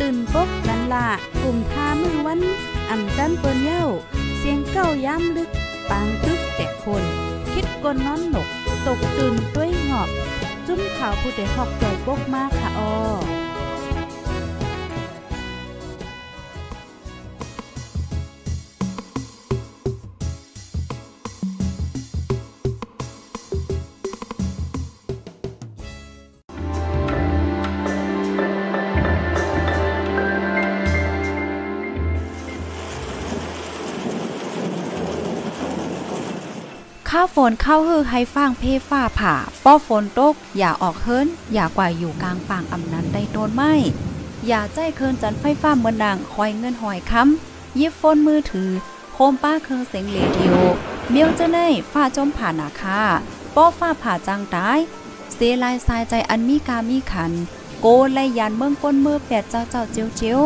ตื่นปกกันละกลุ่มทามือวัน อ่ำจันเปิ้นเย้า เสียงเก้าย้ำลึก ปางตึกแต่คน คิดกนนอนหนก ตกตื่นด้วยหงอบ จุ้มขาวผู้ใดหอกใจปกมากค่ะออ ข้าฝนเข้าฮือให้ฟางเพฟ้าผ่า ป้อฝนตก อย่าออกเฮิรนอย่ากว่าอยู่กลางป่างอำนันได้โดนไหมอย่าใจเคินจันไฟฟ้าเมือนดังคอยเงินหอยค้ำยิบโฟนมือถือ โคมป้าเคิงเสียงเรดิโอเมียวจะได้ฟ้าจมผ่านาคาป้อฟ้าผ่าจังตายเสลายสายใจอันมีกามีขัน โกไลยันเมืองก้นมือแปดเจ้าเจ้าเจียวเจียว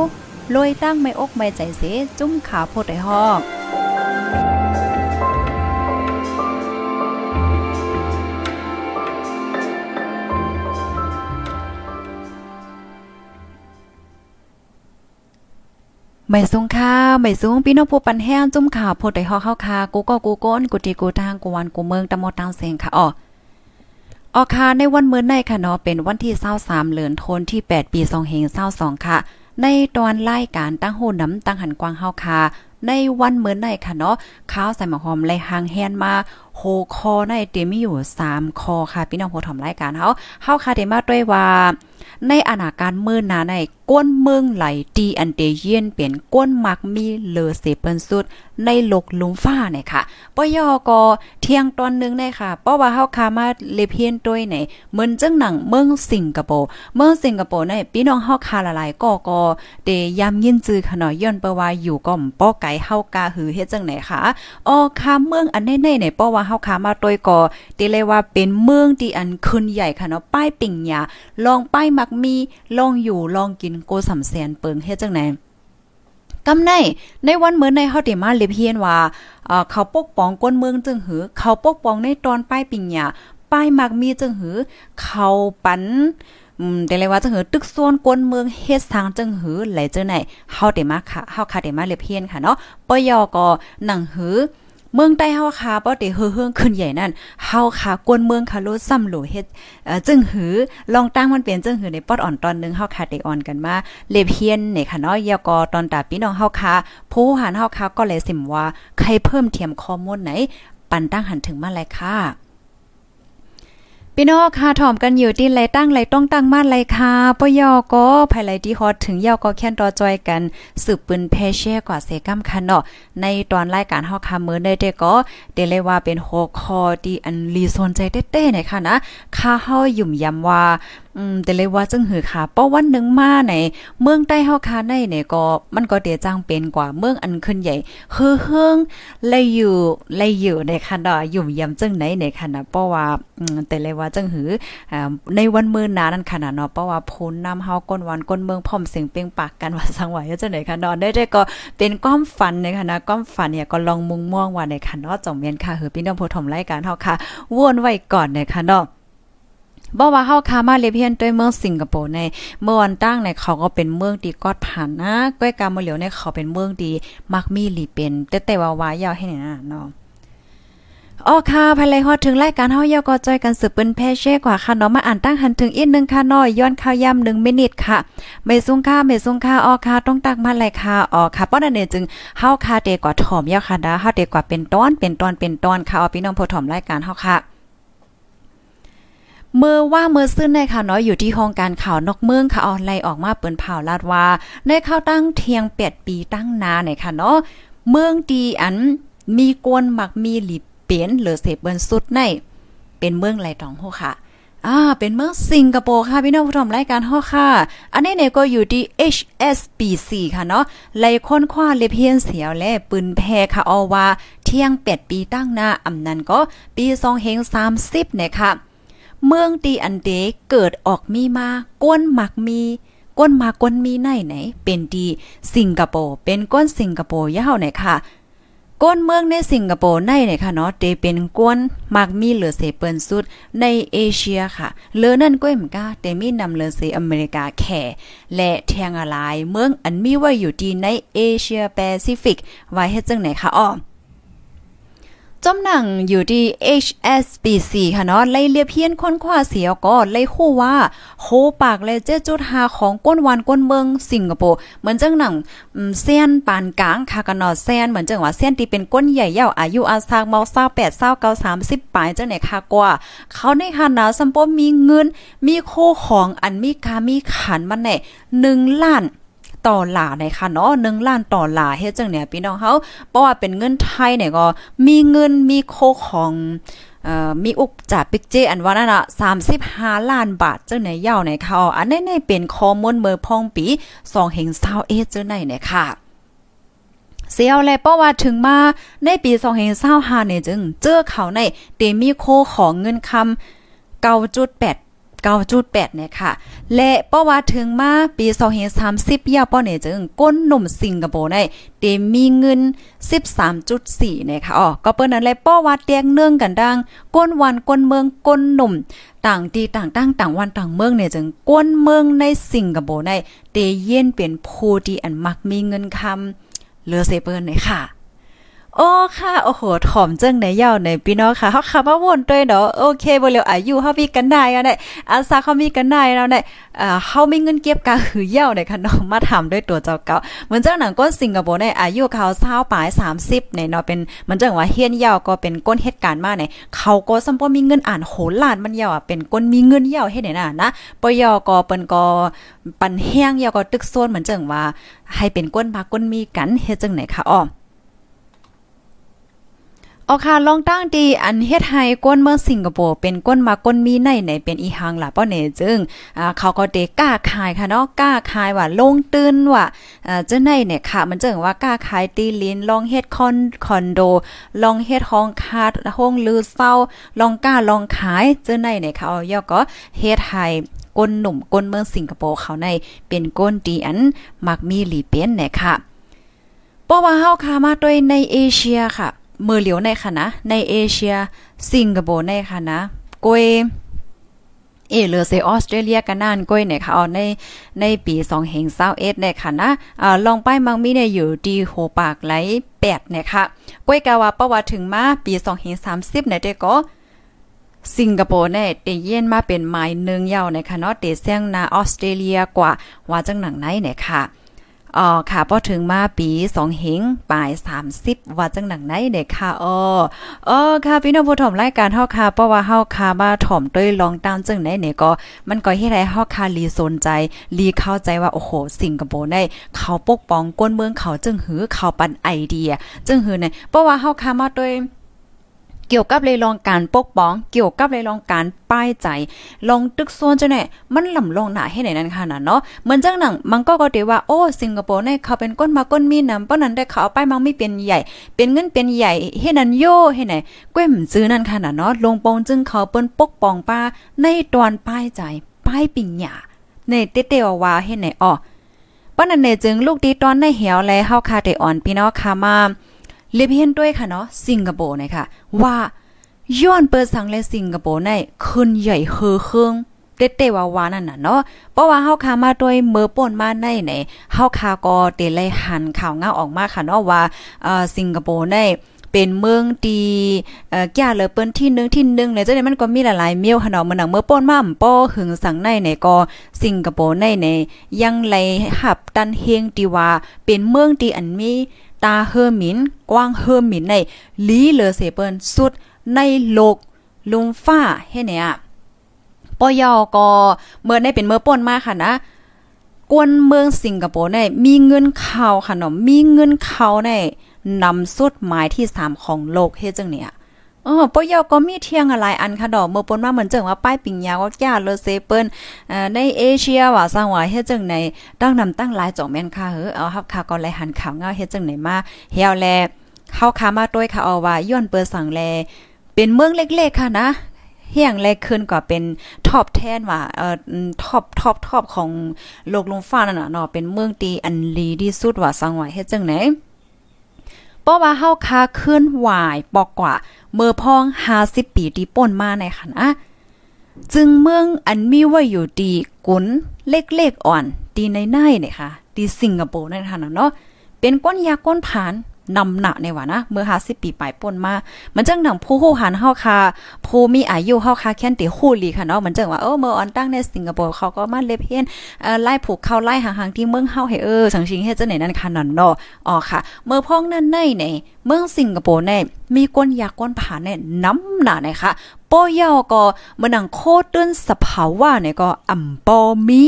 ลอยตั้งไม่อกไม่ใจเสจุ้มขาโพดไอหอก ไม่สูงค่าไม่สูงพี่น้องผู้ปันแห้งจุ่มข่าวโพดได้ฮอกเข้าคากูก็กูก้นกูตีกูทางกูวันกูเมืองตะมอตังเสียงค่ะอ๋อออคาในวันมื้อในค่ะเนาะเป็นวันที่23เดือนธันวาคมที่ 8 ปี2522ค่ะ ในตอนรายการตั้งโหน้ำตั้งหันกวางเฮาคาในวันเมือในค่ะเนาะข้าวใส่หมะหอมไล่หางแฮนมา โหคอในเตมีอยู่3คอค่ะพี่น้องผู้ถอมรายการเฮาเฮาค่ะได้มาด้วยว่า ในอนาการมือนาในก้นเมืองไหลดีอันเดเยียนเปลี่ยนก้นมักมีเลอเสเปิ้นสุด ในโลกลุมฟ้าเนี่ยค่ะปยอก็เที่ยงตอนนึงได้ค่ะเพราะว่าเฮาคามาเลเพียนด้วยไหนเหมือนจังหนังเมืองสิงคโปร์เมืองสิงคโปร์ในพี่น้องเฮาคาละลายก็ก็เดยามยินจือขนาะย้อนเปว่าอยู่ก็ป้อไก่เฮากาหือเฮ็ดจังไหนค่ะอ๋อคาเมืองอันในๆเนี่ยเพราะว่าเฮาคามาด้วยก็ติเลยว่าเป็นเมืองที่อันขึ้นใหญ่ค่ะเนาะป้ายปิ่งหยาลองป้ายมักมีลองอยู่ลองกินโกสำแสนเปิงเฮ็ดจังไหนกำในในวันเหมือนในเฮาได้มาเลเพียนว่าเขาปกป้องก้นเมืองจึงหือ เขาปกป้องในตอนป้ายปิ่งหยาป้ายมักมีจึงหือ เขาปันอืมแต่เลยว่าจังหือตึกส่วนกวนเมืองเฮ็ดทางจังหือไหลเจอไหนเฮาได้มาค่ะเฮาค่ะได้มาเลเพียนค่ะเนาะปยอก็หนังหือ เมืองใต้เฮาคาบ่ได้เฮือๆขึ้นใหญ่นั่นเฮาคากวนเมืองคาโลซ้ำโหลเฮ็ดเอ่อจึงหือลองตั้งมันเป็นจึงหือในปอดอ่อนตอนนึงเฮาคาได้อ่อนกันมาเลเพียนเนี่ยค่ะเนาะยากอตอนตาพี่น้องเฮาคาผู้หันเฮาคาก็เลยสิมว่าใครเพิ่มเทียมข้อมูลไหน ปันตั้งหันถึงมาเลยค่ะ พี่น้องค่ะถ่อมกันอยู่ที่ไรตั้งไรต้องตั้งมาไรค่ะปยอก็ภายไรที่ฮอตถึงยอก็แค่นต่อจอยกันสืบปืนเพเช่กว่าเซกัมคันเนาะในตอนรายการเฮาค่ะมื้อได้เด้ก็เดเลยว่าเป็นหัวคอที่อันรีสนใจเต้ๆหนี่ยค่ะนะ ค่าเฮายุ่มยำว่า อืมแต่เลยว่าจึงหือค่ะเพราะวันหนึ่งมาในเมืองใต้เฮาคาในเนี่ยก็มันก็เดียจังเป็นกว่าเมืองอันขึ้นใหญ่เฮือเฮืองเลยอยู่เลยอยู่ในคันดอยุ่มยำจึงไหนในคันนะเพราะว่าอืมแต่เลยว่าจึงหืออ่าในวันมื้อนานั้นขนาดเนาะเพราะว่าพูนนำเฮาก้นวันก้นเมืองพร้อมเสียงเปียงปากกันว่าสังไหวจังไหนคันดอได้ได้ก็เป็นความฝันในคันนะความฝันเนี่ยก็ลองมุงม่วงว่าในคันเนาะจ่องเมียนค่ะเฮือพี่น้องผู้ถมรายการเฮาค่ะวนไว้ก่อนในคันเนาะ บอกว่าเฮาคามาเลเพียนด้วยเมืองสิงคโปร์ในเมื่อวันตั้งในเขาก็เป็นเมืองดีกอดผ่านนะก้อยกามาเหลียวในเขาเป็นเมืองดีมักมีหลีเป็นแต่แต่ว่าวายาวให้เนี่ยนะเนาะอ๋อค่ะภายไลฮอดถึงรายการเฮายอก็จอยกันสืบเป็นแพเช่กว่าค่ะเนาะมาอ่านตั้งหันถึงอีกนึงค่ะน้อยย้อนข่าวย่ำ1มินิทค่ะไม่ซุงค่าไม่ซุงค่าอ๋อค่ะต้องตักมาเลยค่ะอ๋อค่ะป้อนั่นเองจึงเฮาค่ะเดกว่าถ่อมยาค่ะดาเฮาเดกว่าเป็นตอนเป็นตอนเป็นตอนค่ะเอาพี่น้องผู้ถ่อมรายการเฮาค่ะ เมื่อว่าเมื่อซื่นในค่ะเนาะอยู่ที่ห้องการข่าวนอกเมืองค่ะออนไลน์ออกมาเปิ้นเผาลาดว่าในข้าวตั้งเทียง8ปีตั้งนาในค่ะเนาะเมืองดีอันมีกวนมักมีหลีเปลี่ยนเหลือเสเปิ้นสุดในเป็นเมืองไหลตองโหค่ะอ่าเป็นเมืองสิงคโปร์ค่ะพี่น้องผู้ชมรายการฮอค่ะ อันนี้เนี่ยก็อยู่ที่ HSBC ค่ะเนาะไล่ค้นคว้าเลเพียนเสียวและปืนแพค่ะออว่า เที่ยง8ปีตั้งหน้าอำนั้นก็ปี2เฮง30เนี่ยค่ะ เมืองตีอันเดเกิดออกมีมาก้นหมักมีก้นมาก้นมีไหนไหน เป็นดีสิงคโปร์เป็นก้นสิงคโปร์ยาวไหนค่ะก้นเมืองในสิงคโปร์ในเนี่ยค่ะเนาะเตเป็นก้นมักมีเหลือเสเปิ้นสุดในเอเชียค่ะเลอนั่นก้อยมกาเตมีนำเหลือเสอเมริกาแข่และแทงอะไรเมืองอันมีไว้อยู่ที่ในเอเชียแปซิฟิกไว้เฮ็ดจังไหนคะอ้อ จอมหนังอยู่ที่ HSBC ค่ะเนาะไล่เลียเพียนค้นคว้าเสียก็ไล่คู่ว่าโคปากเลยเจ้จุดหาของก้นวันก้นเมืองสิงคโปร์เหมือนจังหนังเส้นปานกลางค่ะกันเนาะเส้นเหมือนจังว่าเส้นที่เป็นก้นใหญ่ยาวอายุอาซากเมา28 29 30ปลายจังไหนค่ะกว่า เขาในคณะสัมปมีเงินมีโคของอันมีกามีขันมันแน่1ล้าน ต่อหลาในค่ะเนาะหนึ่งล้านต่อหลาเฮ็ดจังเนี่ยพี่น้องเฮาเพราะว่าเป็นเงินไทยเนี่ยก็มีเงินมีโคของเอ่อมีอุปจ่าปิกเจอันว่านั่นน่ะ35ล้านบาทเจังไหนยาวในเขาอันนี้ในเป็นข้อมูลเมื่อพองปี2เฮง20เอเจังไหนเนี่ยค่ะเสียวแลเพราะว่าถึงมาในปี2025เซาฮาเนี่ยจึง เจอเขาในเตมีโคของเงินคำ9.8 9.8เนี่ยค่ะ และเพราะว่าถึงมาปี2030ยาป้อเนี่ยจึงก้นหนุ่มสิงคโปร์ได้เตมีเงิน 13.4เนี่ยค่ะอ๋อก็เปิ้นนั้นแหละเพราว่าแตงเนื่องกันดังก้นวันก้นเมืองก้นหนุ่ม ต่างที่ต่างตั้งต่างวันต่างเมืองเนี่ยจึงก้นเมืองในสิงคโปร์ได้เตเย็นเป็นผู้ที่อันมักมีเงินคำเหลือเซเปิ้นเนี่ยค่ะ โอ้ค่ะ โอ้โหถ่อมจังในยาวในพี่น้องค่ะเฮาขับมาวนด้วยเนาะโอเคบ่แล้วอายุเฮามีกันได้ก็ได้อาซาเขามีกันได้แล้วได้อ่าเฮามีเงินเก็บกะหือยาวในค่ะน้องมาถามด้วยตัวเจ้าเก่าเหมือนเจ้าหนังก้นสิงคโปร์ในอายุเขา20ปลาย 30เนี่ยเนาะเป็นเหมือนจังว่าเฮียนยาวก็เป็นก้นเหตุการณ์มาเนี่ยเขาก็ซัมบ่มีเงินอ่านโหลานมันยาวอะเป็นก้นมีเงินยาวเฮ็ดได้น่ะนะปยก็เปิ้นก็ปันแห้งยาวก็ตึกโซนเหมือนจังว่าให้เป็นก้นมาก้นมีกันเฮ็ดจังไหนคะอ้อ ออค่ะลองตั้งดีอันเฮ็ดให้ก้นเมืองสิงคโปร์เป็นก้นมาก้นมีในไหนเป็นอีหังล่ะป้อเนจึงอ่าเขาก็เดกล้าขายค่ะเนาะกล้าขายว่าลงตื่นว่าอ่าจังไหนเนี่ยค่ะ มันจึงว่ากล้าขายตีลินลองเฮ็ดคอนคอนโด ลองเฮ็ดห้องคาดห้องลือเศร้าลองกล้าลองขายจังไหนเนี่ยค่ะเอาย่อก็เฮ็ดให้ก้นหนุ่มก้นเมืองสิงคโปร์เขาในเป็นก้นดีอันมักมีหลีเป็นเนี่ยค่ะเพราะว่าเฮาคามาด้วยในเอเชียค่ะ มือเหลียวในค่ะนะ ในเอเชีย สิงคโปร์ในค่ะนะกวยเอเลอเซออสเตรเลียกันนานก้อยเนี่ยค่ะเอาในในปี2เฮง21เนี่ยค่ะนะอ่าลองไปมังมีเนี่ยอยู่ดีโหปากไหล8เนี่ยค่ะก้อยกาว่าประวัติถึงมาปี2เฮง30เนี่ยเด้ก็สิงคโปร์เนี่ยเตเย็นมาเป็นไม้นึงยาวในค่ะเนาะเตเสียงนาออสเตรเลียกว่าว่าจังหนังไหนเนี่ยค่ะ อ๋อค่ะพอถึงมาปี2เฮงปลาย30ว่าจังหนังไหนเด็กค่ะอ๋ออ๋อค่ะพี่น้องผู้ชมรายการเฮาค่ะเพราะว่าเฮาค่ะมาถ่อมด้วยลองตามจังไหนเนี่ยก็ มันก็เฮ็ดให้เฮาค่ะลีสนใจลีเข้าใจว่าโอ้โหสิงคโปร์ได้เขาปกป้องก้นเมืองเขาจึงหือเขาปันไอเดีย จึงหือเนี่ยเพราะว่าเฮาค่ะมาด้วย เกี่ยวกับเลยลองการปกป้อง เกี่ยวกับเลยลองการป้ายใจ ลองตึกโซนจะเนี่ยมันลำลงหนาให้ไหนนั่นค่ะนะเนาะเหมือนจังหนังมันก็ก็เดว่าโอ้สิงคโปร์เนี่ยเขาเป็นก้นมาก้นมีนำเพราะนั้นได้เขาป้ายมังไม่เป็นใหญ่ เป็นเงินเป็นใหญ่ให้นันโยให้ไหนก้มซื้อนั่นค่ะนะเนาะลงปองจึงเขาเปิ้นปกป้องป้าในตอนป้ายใจ ป้ายปิ่งหยาในเตเตวว่าให้ไหนอ๋อป้านันเนี่ยจึงลูกดีตอนในเหี่ยวแลเฮาคาเตอ่อนพี่น้องค่ะมา เลเพียนด้วยค่ะเนาะสิงคโปร์นะคะว่าย้อนเปิดสังและสิงคโปร์ในขึ้นใหญ่เฮอเครื่องเตๆว่าวานั่นน่ะเนาะเพราะว่าเฮาคามาด้วยเมื่อป่นมาในไหนเฮาคาก็เตเลยหันข่าวเงาออกมาค่ะเนาะว่าเอ่อสิงคโปร์ในเป็นเมืองดีเอ่อแก่เลยเปิ้นที่1ที่1เลยจังได๋มันก็มีหลายๆเมียวค่ะเนาะมื้อนังเมื่อป่นมาป้อหึงสังในไหนก็สิงคโปร์ในไหนยังไหลหับตันเฮงที่ว่าเป็นเมืองที่อันมี ตาเฮอร์มินกว้างเฮอร์มินในลีเลอเซเปิลสุดในโลกลุงฟ้าเฮ็ดเนี่ยปอยอก็เมื่อได้เป็นเมื่อป่นมาค่ะนะกวนเมืองสิงคโปร์ในมีเงินเข่าค่ะเนาะมีเงินเข่าในนำสุดหมายที่ 3 ของโลกเฮ็ดจังเนี่ย อ๋อปอยอก็มีเที่ยงอะไรอันค่ะดอกเมื่อปนมาเหมือนเจังว่าป้ายปิงยาว่าจ้าเลเซเปิ้นอ่าในเอเชียว่าสร้างว่าเฮ็ดจังไหนตั้งนำตั้งหลายจ่องแม่นค่ะเฮ้อเอาฮับค่ะก็เลยหันข่าวเงาเฮ็ดจังไหนมาเฮียวแลเฮาคามาต้วยค่ะเอาว่าย้อนเปิดสังแลเป็นเมืองเล็กๆค่ะนะเฮียงแรกขึ้นกว่าเป็นท็อปแทนว่าเอ่อท็อปท็อปท็อปของโลกลงฟ้านั่นน่ะเนาะเป็นเมืองตีอันลีที่สุดว่าสังว่าเฮ็ดจังไหน ราะว่าเฮาคาขึ้นหวายปอกกว่า เมื่อพ้อง50ปีที่ป่นมาในค่ะนะจึงเมืองอันมีไว้อยู่ดีกุนเล็กๆอ่อนดีในในเนี่ยค่ะดีสิงคโปร์นั่นค่ะเนาะเป็นก้นยาก้นผาน นำหนะในว่านะเมื่อ50ปีปลายป่นมา มันจังหนังผู้หู้หันเฮาคาผู้มีอายุเฮาคาแค่นติฮู้ลีค่ะเนาะมันจังว่าเออเมื่อออนตั้งในสิงคโปร์เขาก็มาเล็บเฮียนเอ่อไล่ผูกเข้าไล่ห่างๆที่เมืองเฮาให้เออสังชิงเฮ็ดจังไหนนั่นค่ะนั่นเนาะอ๋อค่ะ เมื่อพ้องนั่นในใน เมืองสิงคโปร์ในมีก้นยาก้นผาเนี่ยน้ำหนานะคะป้อยาก็เมันนังโคตื้นสภาวะเนี่ยก็อ่ำปอมี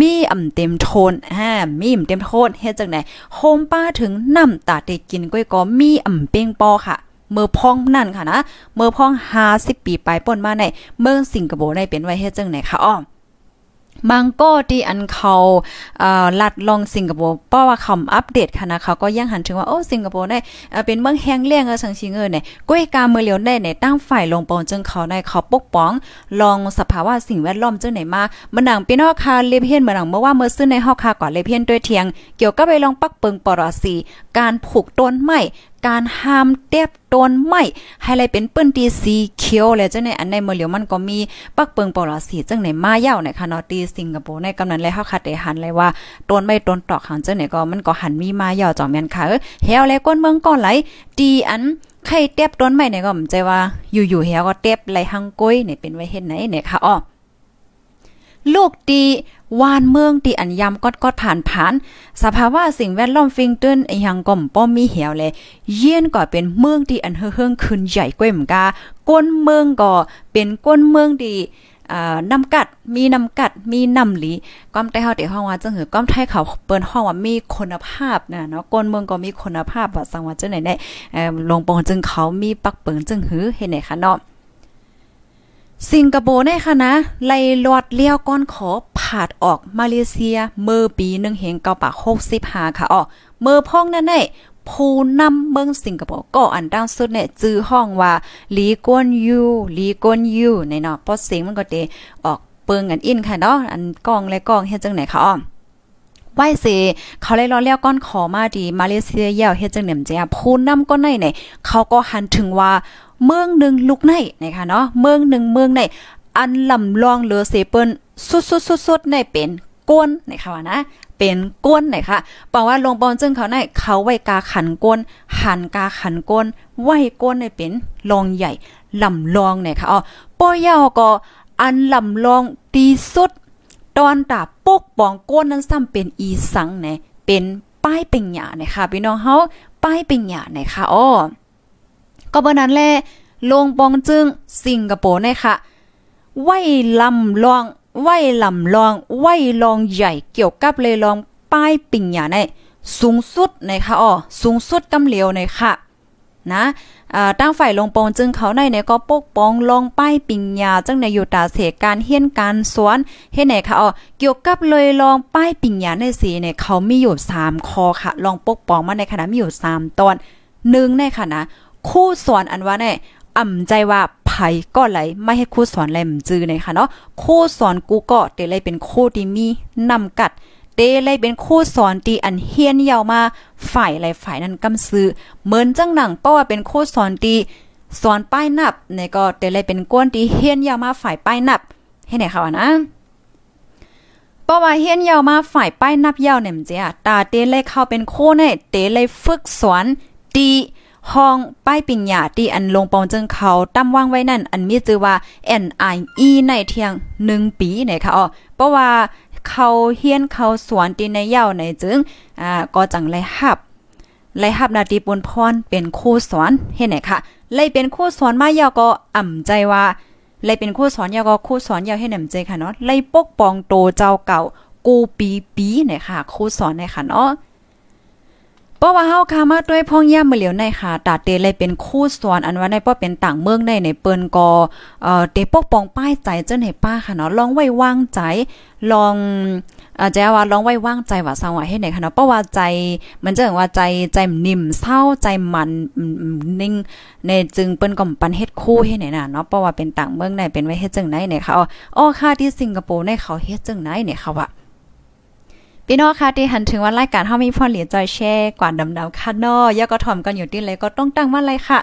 มีอ่ำเต็มโทนฮ่ามีอ่ำเต็มโทนเฮ็ดจังไหนโฮมป้าถึงน้ำตาเด็กกินก้อยก็มีอ่ำเป้งปอค่ะเมื่อพ้องนั่นค่ะนะ เมื่อพ้อง50ปีไปป่นมาในเมืองสิงคโปร์ในเป็นไว้เฮ็ดจังไหนคะอ้อม งก็ที่อันเขาลัดลองสิงคโปร์เพราะว่าคำอัปเดตค่ะนะเขาก็ยังหันถึงว่าโอ้สิงคโปร์ได้เป็นเมืองแห้งเลี้ยงเออสังชิงเออเนี่ยก้อยกาเมือเหลียวได้เนี่ยตั้งฝ่ายลงปองจึงเขาในเขาปกป้องลองสภาวะสิ่งแวดล้อมจังไหนมามันดังพี่น้องคาเลเพียนเมือนดังเมื่อว่าเมื่อซื้อในฮอกคาก่อนเลเพียนด้วยเทียง เกี่ยวกับไปลองปักเปิงปรสีการผูกต้นไม้ การห้ามเต็บต้นไม้ให้ไรเป็นเปิ้นตีสีเขียวเลยจังในอันในเมื่อเหลียวมันก็มีปักเปิงปรสีจังไหนมาเย้าในค่ะเนาะตีสิงคโปร์ในกำนันเลยเฮาคัดได้หันเลยว่าต้นไม้ต้นตอกหังจังไหนก็มันก็หันมีมาเย้าจ่อแม่นค่ะเฮวแล้วก้นเมืองก็ไหลตีอันใครเต็บต้นไม้เนี่ยก็มใจว่าอยู่ๆเฮวก็เต็บไหลหังก้อยเนี่ยเป็นไว้เฮ็ดไหนเนี่ยค่ะอ้อ ลูกตีวานเมืองที่อันยำกอดกอดผ่านผ่าน สภาวะสิ่งแวดล้อมฟิงติ้นอยังก่อมป้อมมีเหี่ยวเลย เยี่ยนก็เป็นเมืองที่อันเฮืองขึ้นใหญ่กว่าเหมือนกาก้นเมืองก็เป็นก้นเมืองที่น้ำกัดมีน้ำกัดมีน้ำหลีก้อมใต้เฮาได้ห้องว่าจังหือก้อมไทยเขาเปิ้นห้องว่ามีคุณภาพนะเนาะก้นเมืองก็มีคุณภาพว่าสังว่าจังไหนได้เอ่อลงปองจึงเขามีปักเปิงจึงหือเฮ็ดไหนคะเนาะ สิงคโปร์ในค่ะนะไล่ลอดเลี้ยวก้อนขอผาดออกมาเลเซียเมื่อปีหนึ่งเหงเก้าปากหกสิบห้าค่ะอ๋อเมื่อพ้องนั่นไงผู้นำเมืองสิงคโปร์ก็อันดังสุดเนี่ยจื้อห้องว่าลีกวนยูลีกวนยูในเนาะพราะเสียงมันก็เตออกเปิงกันอินค่ะเนาะอันกองและกองเฮ็ดจังไหนคะอ๋อ ไหวเสเขาเลยรอเลี้ยวก้อนขอมาดีมาเลเซียเยาวเฮ็ดจังเหนี่ยมเจ้าผู้นำก็ในเนี่ยเขาก็หันถึงว่าเมืองหนึ่งลุกในนะคะเนาะเมืองหนึ่งเมืองในอันลำลองเหลือเซเปิลสุดๆๆๆในเป็นก้นนะคะว่านะเป็นก้นนะคะบอกว่าลงบอลจึงเขาในเขาไว้กาขันก้น หันกาขันก้น ไว้ก้นในเป็นลองใหญ่ลำลองเนี่ยค่ะอ๋อป้อยาวก็อันลำลองดีสุด อนตาปกป้องก้นนั้นซ้ำเป็นอีสังเนี่ยเป็นป้ายเป็นหยาเนี่ยค่ะพี่น้องเฮาป้ายเป็นหยาเนี่ยค่ะอ๋อก็เบอร์นั้นแหละลงปองจึงสิงคโปร์เนี่ยค่ะไหวลำลองไหวลำลองไหวลองใหญ่เกี่ยวกับเลยลองป้ายปิ่งหยาในสูงสุดนะคะอ๋อสูงสุดกำเหลียวในค่ะ นะ อ่าตั้งฝ่ายลงปองจึงเขาในเนี่ยก็ปกป้องลงป้ายปิงยาจังในอยู่ตาเสการเฮียนการสวนเฮ็ดไหนคะอ๋อเกี่ยวกับเลยลองป้ายปิงยาในสีเนี่ยเขามีอยู่3คอค่ะ ลองปกป้องมาในขณะมีอยู่3ตอน1ในค่ะนะคู่สอนอันว่าเนี่ยอ่ำใจว่าไผก็ไหลไม่ให้คู่สอนแลมจือเลยค่ะเนาะคู่สอนกูก็เตเลยเป็นคู่ที่มีนำกัด เตเลยเป็นคู่สอนที่อันเฮียนยาวมาฝ่ายไรฝ่ายนั้นกำซื้อเหมือนจังหนังเพราะว่าเป็นคู่สอนที่สอนป้ายนับในก็เตเลยเป็นก้นที่เฮียนยาวมาฝ่ายป้ายนับให้ไหนค่ะวะนะเพราะว่าเฮียนยาวมาฝ่ายป้ายนับยาวเนี่ยมเจ้าตาเตเลยเข้าเป็นโคเนี่ยเตเลยฝึกสอนตีห้องป้ายปิญญาที่อันลงปองจึงเขาตั้มว่างไว้นั่น อันมีชื่อว่า NIE ในเทียง 1 ปีนะคะอ๋อเพราะว่า เขาเฮียนเขาสวนตีในเย้าในจึงอ่าก็จังไรหับไรหับนาตีปุนพรเป็นคู่สอนเห็นไหนค่ะไลเป็นคู่สอนมาเยาก็อ่ำใจว่าไลเป็นคู่สอนเยาก็คู่สอนเยาให้หนำใจค่ะเนาะไลปกป้องโตเจ้าเก่ากูปีปีเนี่ยค่ะคู่สอนเนี่ยค่ะเนาะ เพราะว่าเฮาคามาด้วยพ่องย่ำมาเหลียวในค่ะตาเตเลยเป็นคู่สอนอันว่าในป้อเป็นต่างเมืองในในเปิ้นก็เอ่อเตปกป้องป้ายใจเจ้าในป้าค่ะเนาะลองไว้วางใจลองอาจจะว่าลองไว้วางใจว่าสังว่าให้ไหนค่ะเนาะเพราะว่าใจ มันจะว่าใจใจนิ่มเศร้าใจมันนิ่งในจึงเปิ้นก็ปันเฮ็ดคู่ให้ไหนน่ะเนาะเพราะว่าเป็นต่างเมืองในเป็นไว้เฮ็ดจังไหนเนี่ยค่ะอ๋อค่ะที่สิงคโปร์ในเขาเฮ็ดจังไหนเนี่ยค่ะว่า พี่น้องค่ะที่หันถึงว่ารายการเฮามีพ่อเหลียจอยแช่กว่าดำๆค่ะนาะยาก็ถ่อมกันอยู่ที่เลยก็ต้องตั้งมาเลยค่ะ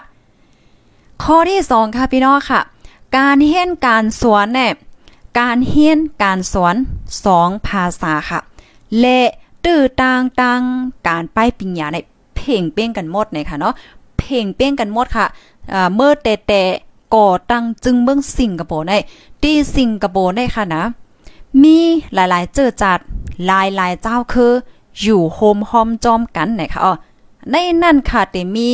ข้อที่2ค่ะพี่น้องค่ะ การเฮียนการสวนเนี่ยการเฮียนการสอนสองภาษาค่ะและตื้อต่างต่างการป้ายปิญญาในเพ่งเป้งกันหมดเนี่ยค่ะเนาะเพ่งเป้งกันหมดค่ะเมื่อแต่แต่ก่อตั้งจึงเมืองสิงคโปร์ในที่สิงคโปร์ในค่ะนะ มีหลายๆ เจอจัดหลายๆเจ้าคือ อยู่โฮมฮอมจอมกันนะคะอ๋อในนั่นค่ะแต่มี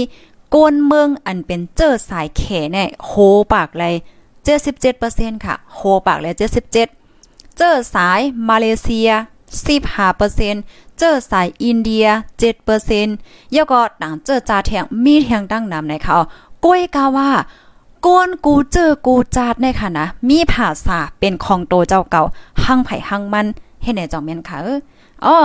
กนเมืองอันเป็นเจอสายแขเนี่ยโหปากเลย77%ค่ะโฮปากเลย77เจอสายมาเลเซีย15%เจอสายอินเดีย 7%แล้วก็ต่างเจอจาแทงมีแทงดั้งนำในเขาก้อยกาว่า ก้นกูเจอกูจาดในค่ะนะมีภาษาเป็นของโตเจ้าเก่าหั่งไผ่หั่งมันเฮ็ดในจองเมียนค่ะอ๋อ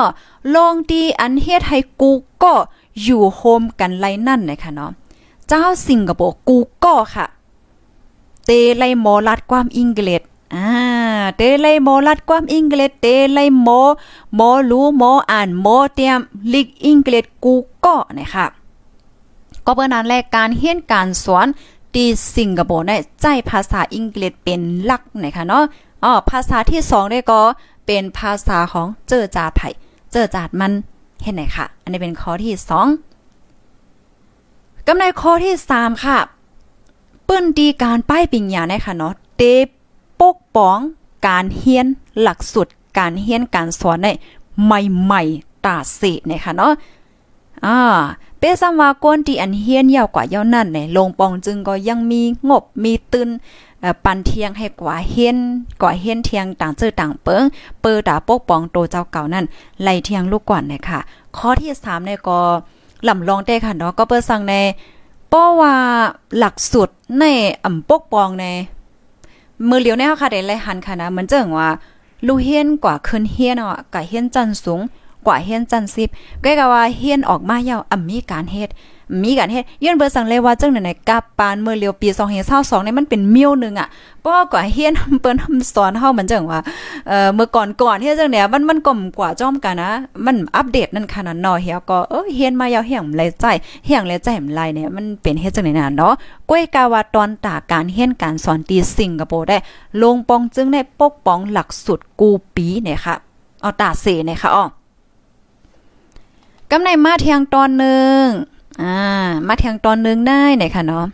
ลองดีอันเฮ็ดให้กูก็อยู่โฮมกันไลนั่นนะคะเนาะเจ้าสิงคโปร์กูก็ค่ะ เตไลโมลัดความอังกฤษอ่าเตไลโมลัดความอังกฤษเตไลโมโมรู้โมอ่านโมเตรียมลิกอังกฤษกูก็นะคะก็เพื่อนั้นแลกการเฮียนการสอน ที่สิงคโปร์เนี่ยใจภาษาอังกฤษเป็นหลักนะคะเนาะอ๋อภาษาที่สองได้ก็เป็นภาษาของเจอจาไผ่เจอจาดมันเห็นไหนค่ะอันนี้เป็นข้อที่สองกำในข้อที่สามค่ะปิ้นดีการป้ายปิญญาเนี่ยค่ะเนาะเตปกป้องการเฮียนหลักสุดการเฮียนการสอนในใหม่ๆตาเสเนี่ยค่ะเนาะ อ่าเปซัมว่าก้นที่อันเฮียนยาวกว่าเยานั่นเนี่ยลงปองจึงก็ยังมีงบมีตึนปันเทียงให้กว่าเฮียนกว่าเฮียนเทียงต่างเจอต่างเปิงเปิดาปกป้องโตเจ้าเก่านั่นไล่เทียงลูกก่อนเนี่ยค่ะ ข้อที่3เนี่ยก็ลำลองได้ค่ะเนาะก็เปิดสั่งในป้อว่าหลักสุดในอ่ำปกปองในมือเหลียวในเฮาค่ะได้ไล่หันค่ะนะเหมือนเจิงว่าลูเฮียนกว่าขึ้นเฮียนอะกะเฮียนจันสูง กว่าเฮียนจันสิบก็กว่าเฮียนออกมายาวอ่ำมีการเฮ็ดมีการเฮ็ดยื่นเบอร์สั่งเลยว่าจังไหนๆกับปานเมื่อเลียวปี2022นี่มันเป็นเมียวนึงอะเพราะกว่าเฮียนเปิ้นทำสอนเฮามันจังว่าเอ่อเมื่อก่อนก่อนเฮ็ดจังเนี่ยมันมันก่มกว่าจ้อมกันนะ มันอัปเดตนั่นขนาดนาะเฮียก็เออเฮียนมายาวเฮียงเลยใจเฮียงเลยใจมไรเนี่ยมันเป็นเฮ็ดจังไหนน่ะเนาะก้อยกาว่าตอนตาการเฮียนการสอนตีสิงคโปร์ได้ ลงปองจึงได้ปกป้องหลักสุดกูปีเนี่ยค่ะเอาตาเสเนี่ยค่ะอ๋อ กำในมาเทียงตอนหนึ่งอ่ามาเทียงตอนหนึ่งได้ไหนคะเนาะ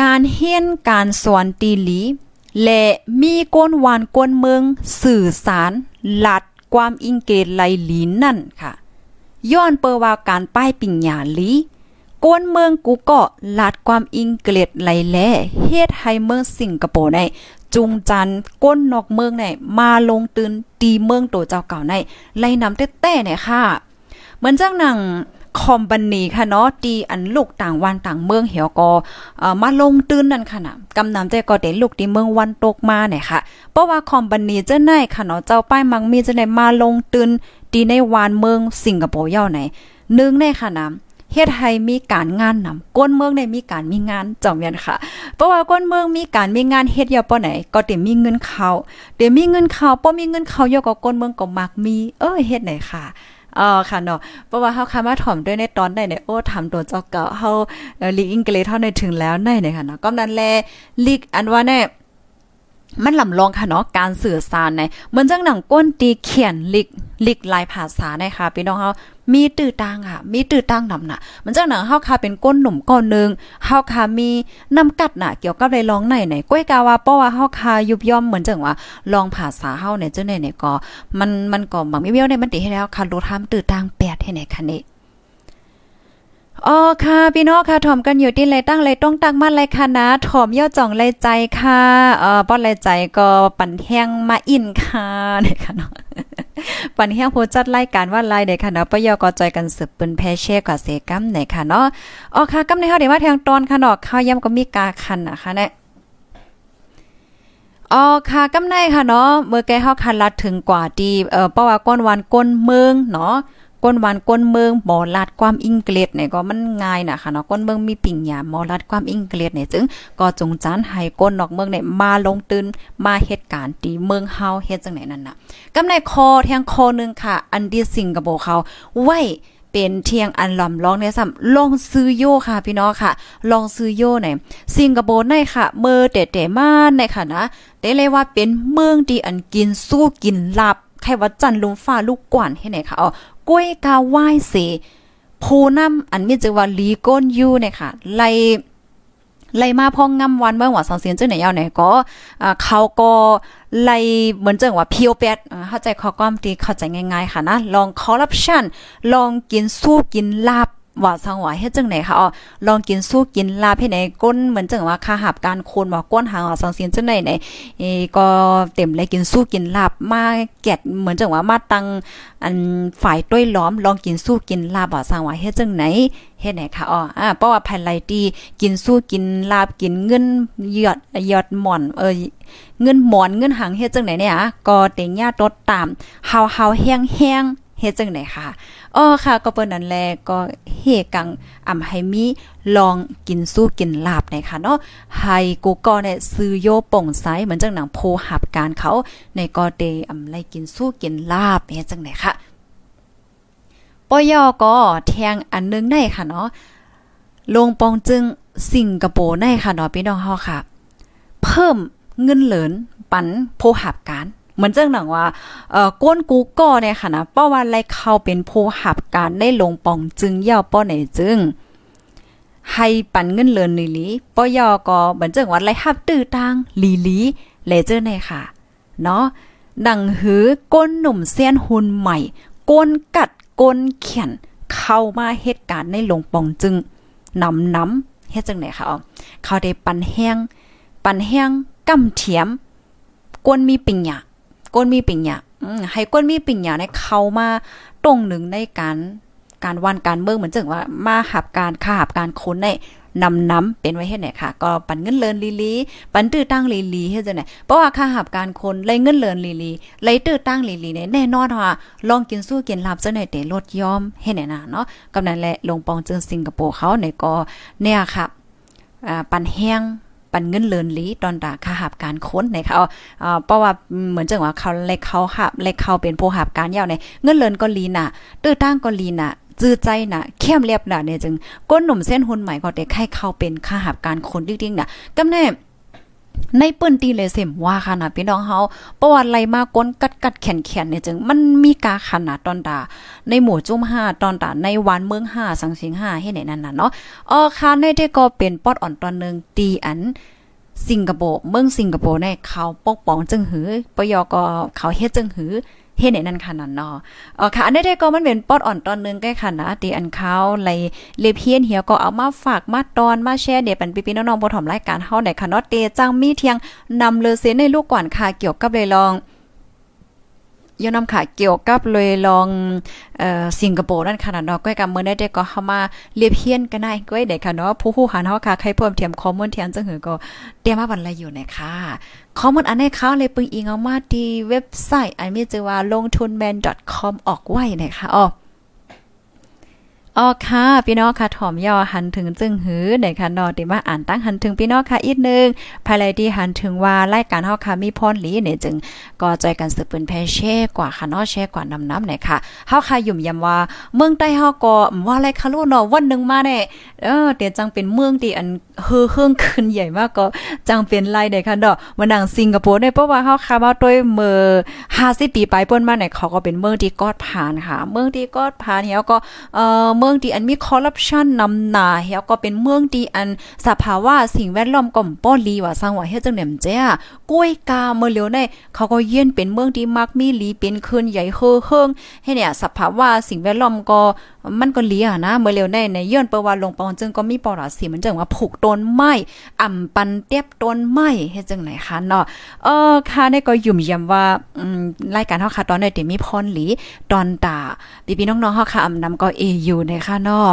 การเฮียนการสอนตีหลีและมีก้นหวานก้นเมืองสื่อสารหลัดความอิงเกตไหลหลีนั่นค่ะ ย้อนเปว่าการป้ายปิญญาลีก้นเมืองกูก็ลัดความอิงเกลดไหลแลเฮ็ดให้เมืองสิงคโปร์ใน จุงจันก้นนอกเมืองไหนมาลงตื่นตีเมืองโตเจ้าเก่าในไล่นำแต้เนี่ยค่ะ เหมือนจังหนังคอมบันนีค่ะเนาะตีอันลูกต่างวันต่างเมืองเหี่ยวกอมาลงตื่นนั่นค่ะนะกำนำใจก็เด็ลูกที่เมืองวันตกมาเนี่ยค่ะ เพราะว่าคอมบันนีเจ้าไหนค่ะเนาะเจ้าป้ายมังมีจะได้มาลงตื่นตีในวานเมืองสิงคโปร์เย่าไหนนึงในค่ะนะ เฮ็ดให้มีการงานนำก้นเมืองได้มีการมีงานจอมเวียนค่ะ เพราะว่าก้นเมืองมีการมีงานเฮ็ดยาป้อไหน ก็เดี๋ยวมีเงินเข้าเดี๋ยวมีเงินเข้าป้อมีเงินเข้ายาก็ก้นเมืองก็มักมี เออเฮ็ดไหนค่ะเออค่ะเนาะเพราะว่าเฮาคามาถ่อมด้วยในตอนได้เนี่ยโอ้ทำตัวเจ้าเก่าเฮาลีกอังกฤษเท่าในถึงแล้วในเนี่ยค่ะเนาะก็นั้นแลลีกอันว่าเนี่ยมันลำลองค่ะเนาะการสื่อสารในเหมือนจังหนังก้นตีเขียนลิกลิกลายภาษานะคะพี่น้องเฮา มีตื้อตังค่ะ มีตื้อตังนำน่ะ มันจังหนังเฮาค่ะเป็นก้นหนุ่มก้อนนึงเฮาค่ะมีน้ำกัดน่ะ เกี่ยวกับได้ร้องในไหนก้อยกาว่าเพราะว่าเฮาค่ะยุบย่อมเหมือนจังว่าลองภาษาเฮาเนี่ยจังได๋เนี่ยก็ มันมันก็บางมีเวียวในมันติให้แล้วค่ะรู้ทำตื้อตังแปดให้ไหนคะนี่อ๋อค่ะ พี่น้องค่ะถ่อมกันอยู่ที่ไรตั้งไรต้องตั้งมั่นไรค่ะนะถ่อมย่อจ่องไรใจค่ะเอ่อป้อนไรใจก็ปั่นแห้งมาอินค่ะเนี่ยค่ะเนาะ ปันเฮียงโพจัดรายการว่าลายเด็ค่ะเนาะปยอก็จอยกันสืบปืนแพเช่กว่าเสกัมไหนค่ะเนาะอ๋อค่ะกำในเฮาเดี๋ยวว่าทางตอนค่ะเนาะข้าวย่ำก็มีกาคันนะคะเนี่ยอ๋อค่ะกำในค่ะเนาะเมื่อแกเฮาคันลัดถึงกว่าดีเอ่อเพราะว่าก้นวันก้นเมืองเนาะ ก้นวันก้นเมืองบ่ลัดความอิงเกฤษเนี่ยก็มันง่ายนะคะเนาะก้นเมืองมีปิ่งหยามบ่ลัดความอิงเกฤษเนี่ยจึงก็จงจานให้ก้นนอกเมืองเนี่ยมาลงตื่นมาเหตุการณ์ที่เมืองเฮาเฮ็ดจังไหนนั่นน่ะกำในคอแทงคอนึงค่ะ อันที่สิงคโปร์เขาไว้เป็นเทียงอันหลำลองเนี่ยซ้ำลองซื้อโยค่ะพี่น้องค่ะ ลองซื้อโยไหนสิงคโปร์ในค่ะ เมื่อเตะๆมาในค่ะนะได้เลยว่าเป็นเมืองที่อันกินสู้กินหลับใครว่าจันลุมฟ้าลูกกวนให้ไหนค่ะอ๋อ กล้วยกาไหว้เสผูน้ำอันมีจือว่าลีก้นยูเนี่ยค่ะไลไล่มาพองงำวันเมื่อว่าสังเสียนจังไหนยาวไหนก็เขาก็ไล่เหมือนจังว่าเพียวแปดเข้าใจข้อความที่เข้าใจง่ายๆค่ะนะลองคอร์รัปชันลองกินสู้กินลาบ ว่าสังว่าเฮ็ดจังไหนคะอ๋อลองกินสู้กินลาบให้ไหนก้นเหมือนจังว่าค่าหับการคนว่าก้นหางว่าสังเสียนจังไหนไหนเอก็เต็มเลยกินสู้กินลาบมาแกดเหมือนจังว่ามาตังอันฝ่ายต้วยล้อมลองกินสู้กินลาบว่าสังว่าเฮ็ดจังไหนเฮ็ดไหนคะอ๋ออ่าเพราะว่าภายไลตีกินสู้กินลาบกินเงินยอดยอดหม่อนเออเงินหมอนเงินหางเฮ็ดจังไหนเนี่ยก็เต็งญาติตดตามเฮาเฮาแห้งแห้งเฮ็ดจังไหนค่ะ อ๋อค่ะ ก็เปิ้นนั้นแลก็เฮกังอ่ำให้มีลองกินสู้กินลาบในค่ะเนาะให้กูก็เนี่ยซื้อโยป่งไซเหมือนจังหนังโพหับการเขาในก็เดอ่ำไลกินสู้กินลาบเฮ็ดจังไหนค่ะปอยอก็แทงอันนึงได้ค่ะเนาะลงปองจึงสิงคโปร์ได้ค่ะเนาะพี่น้องเฮาค่ะ เพิ่มเงินเหลินปันโพหับการ เหมือนเจังหนังว่าเอ่อก้นกูก็เนี่ยค่ะนะเพราะว่าไรเข้าเป็นผู้หับการได้ลงปองจึงเย่อป้อไหนจึงให้ปันเงินเลินลีลีป้อยอก็เหมือนจังว่าไรหับตื้อทางลีลีเลเจอร์ในค่ะ เนาะดังหือก้นหนุ่มเซียนหุ่นใหม่ ก้นกัดก้นเขียนเข้ามาเหตุการณ์ในลงปองจึงนำน้ำเฮ็ดจังไหนคะเขาได้ปันแห้ง ปันแห้งกำเทียมก้นมีปิงหยา ก้นมีปิ่งหยาให้ก้นมีปิ่งหยาในเข้ามาตรงหนึ่งในการการวันการเมืองเหมือนจังว่ามาหับการค่าหับการคนในนำน้ำเป็นไว้เฮ็ดไหนค่ะ ก็ปันเงินเลินลีลี ปันตื้อตั้งลีลีเฮ็ดจังไหนเพราะว่าค่าหับการคนเลยเงินเลินลีลีเลยตื้อตั้งลีลีเนี่ยแน่นอนว่าลองกินสู้กินหลับจังไหนเตลดยอมเฮ็ดไหนนะเนาะกำนั้นแหละลงปองเจึงสิงคโปร์เขาเนี่ยก็เนี่ยค่ะอ่าปันแห้ง ปันเงินเลินลีตอนตาค่าหับการค้นในเขาเพราะว่าเหมือนจังว่าเขาเล็กเขาหับเล็กเขาเป็นผู้หับการยาวในเงินเลินก็ลีน่ะตื้อตั้งก็ลีน่ะจื้อใจน่ะเข้มเรียบน่ะเนี่ยจึงก้นหนุ่มเส้นหุ่นใหม่ก็ได้ให้เขาเป็นค่าหับการค้นจริงๆน่ะกำแน่ ในปืนตีเลยเสมว่าค่ะนะพี่น้องเฮาประวัติไรมาก้นกัดกัดแขนแขนเนี่ยจึงมันมีกาขนาดตอนตาในหมู่จุ้มห้าตอนตาในวันเมืองห้าสังสิงห้าให้ไหนนั่นน่ะเนาะอ๋อค่ะในที่ก็เป็นปอดอ่อนตอนนึงตีอันสิงคโปร์เมืองสิงคโปร์เนี่ยเขาปกป้องจึงหือปยก็เขาเฮ็ดจึงหือ เฮ็ดในนั้นค่ะนั่นเนาะอ๋อค่ะ อันนี้ได้ก็มันเป็นปอดอ่อนตอนนึงใกล้ค่ะนะตีอันเขาไลเลเพียนเหี่ยก็เอามาฝากมาตอนมาแชร์เดี๋ยวเป็นพี่ๆน้องๆบ่ถอมรายการเฮาไหนค่ะเนาะเตจังมีเทียงนำเลเซในลูกก่อนค่ะเกี่ยวกับเลยลอง ยอนนำค่ะเกี่ยวกับเลยลองเอ่อสิงคโปร์นั่นค่ะเนาะก้อยกับเมื่อได้ก็เข้ามาเรียบเฮียนกันได้ก้อยได้ค่ะเนาะผู้ผู้หันเฮาค่ะใครเพิ่มเทียมข้อมูลเทียมจังหือก็เตรียมมาบันละอยู่นะคะข้อมูลอันนี้เขาเลยปึงอิงเอามาที่เว็บไซต์ อันมีชื่อว่าลงทุนแมน .com ออกไว้นะคะอ๋อ อ๋อค่ะพี่น้องค่ะถ่อมย่อหันถึงจึงหือในค่ะนอติมาอ่านตั้งหันถึงพี่น้องค่ะอีกนึงภายในที่หันถึงว่ารายการเฮาค่ะมีพรหลีเนี่ยจึงก็ใจกันสืบปืนแพเช่กว่าค่ะนอแช่กว่านำน้ำไหนค่ะเฮาค่ะยุ่มยำว่าเมืองใต้เฮาก็ว่าอะไรค่ะลูกเนาะวันนึงมาแน่เออเดี๋ยวจังเป็นเมืองที่อันเฮือเฮืองขึ้นใหญ่มากก็จังเป็นไรเด้ค่ะเนาะมานังสิงคโปร์เนี่ยเพราะว่าเฮาค่ะมาด้วยเมื่อ50ปีไปเปิ้นมาเนี่ยเขาก็เป็นเมืองที่กอดผ่านค่ะ เมืองที่กอดผ่านเฮาก็เอ่อเมืองที่อันมีคอร์รัปชันนำหนาเฮาก็เป็นเมืองที่อันสภาวะสิ่งแวดล้อมก็ป้อลีว่าสร้างว่าเฮ็ดจังแหนมเจ้ากล้วยกาเมื่อเร็วในเขาก็เย็นเป็นเมืองที่มักมีลีเป็นคืนใหญ่เฮือเฮิงให้เนี่ยสภาวะสิ่งแวดล้อมก็มันก็ลียนะเมื่อเร็วในในเย้อนเปว่าลงปองจึงก็มีปอราสีมันจังว่าผูกต้นไม้อ่ำปันเตียบต้นไม้เฮ็ดจังไหนคะเนาะเออค่ะนี่ก็ยุ่มยำว่าอืมรายการเฮาค่ะตอนนี้ติมีพรหลีตอนตาพี่ๆน้องๆเฮาค่ะอำนำก็เออยู่ในค่ะเนาะ